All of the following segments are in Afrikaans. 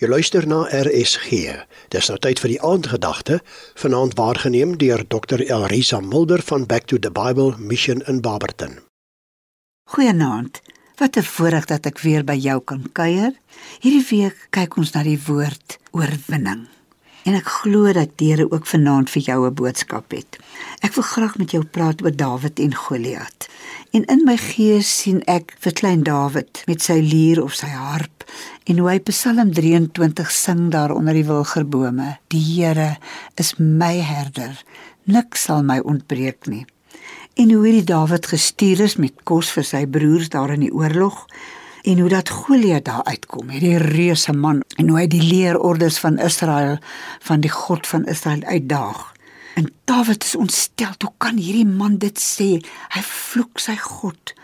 Jy luister na RSG. Dis nou tyd vir die aandgedagte, vanaand waargeneem deur Dr. Elrisa Mulder van Back to the Bible Mission in Barberton. Goeienaand. Wat 'n voorreg dat ek weer by jou kan kuier. Hierdie week kyk ons na die woord oorwinning. En ek glo dat Here ook vanaand vir jou 'n boodskap het. Ek wil graag met jou praat oor Dawid en Goliat. En in my gees sien ek vir klein Dawid met sy lier of sy harp en hoe hy Psalm 23 sing daar onder die wilgerbome. Die Here is my herder. Niks sal my ontbreek nie. En hoe hierdie Dawid gestuur is met kos vir sy broers daar in die oorlog en hoe dat Goliat daar uitkom, hierdie reuse man en hoe hy die leerordes van Israel van die God van Israel uitdaag. En Dawid is ontstel, hoe kan hierdie man dit sê? Hy vloek sy God.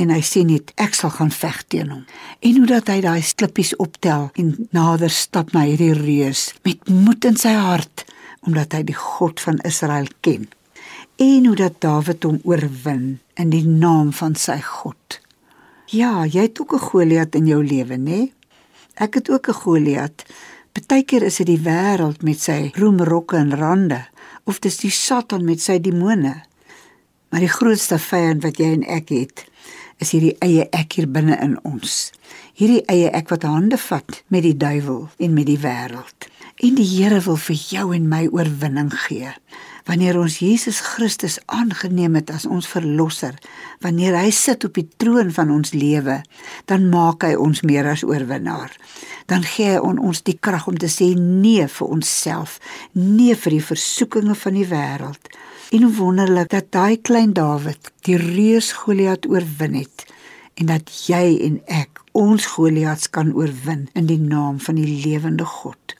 En hy sê net ek sal gaan veg teen hom. En hoe dat hy daai klippies optel en nader stap na hierdie reus met moed in sy hart omdat hy die God van Israel ken. En hoe dat Dawid hom oorwin in die naam van sy God. Ja, jy het ook 'n Goliat in jou lewe, nê? Ek het ook 'n Goliat. Partykeer is dit die wêreld met sy roemrokke en rande, of dis die Satan met sy demone. Maar die grootste vyand wat jy en ek het, is hierdie eie ek hier binne in ons. Hierdie eie ek wat hande vat met die duiwel en met die wêreld. En die Here wil vir jou en my oorwinning gee wanneer ons Jesus Christus aangeneem het as ons verlosser, wanneer hy sit op die troon van ons lewe, dan maak hy ons meer as oorwinnaar. Dan gee hy on ons die krag om te sê nee vir onsself, nee vir die versoekinge van die wêreld. En wonderlik dat daai klein Dawid die reus Goliat oorwin het en dat jy en ek ons Goliats kan oorwin in die naam van die lewende God.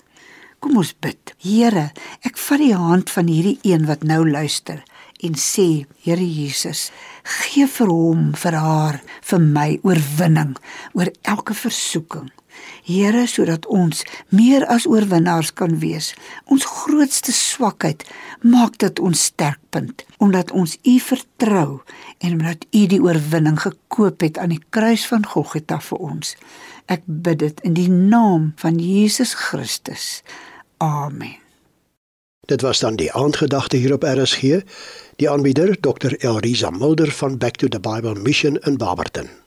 Kom ons bid. Here, vat die hand van hierdie een wat nou luister en sê, Here Jesus, gee vir hom, vir haar, vir my oorwinning oor elke versoeking. Here, sodat ons meer as oorwinnaars kan wees. Ons grootste swakheid maak dit ons sterkpunt, omdat ons U vertrou en omdat U die oorwinning gekoop het aan die kruis van Golgotha vir ons. Ek bid dit in die naam van Jesus Christus. Amen. Dit was dan die aandgedagte hier op RSG. Die aanbieder Dr. Elrisa Mulder van Back to the Bible Mission in Barberton.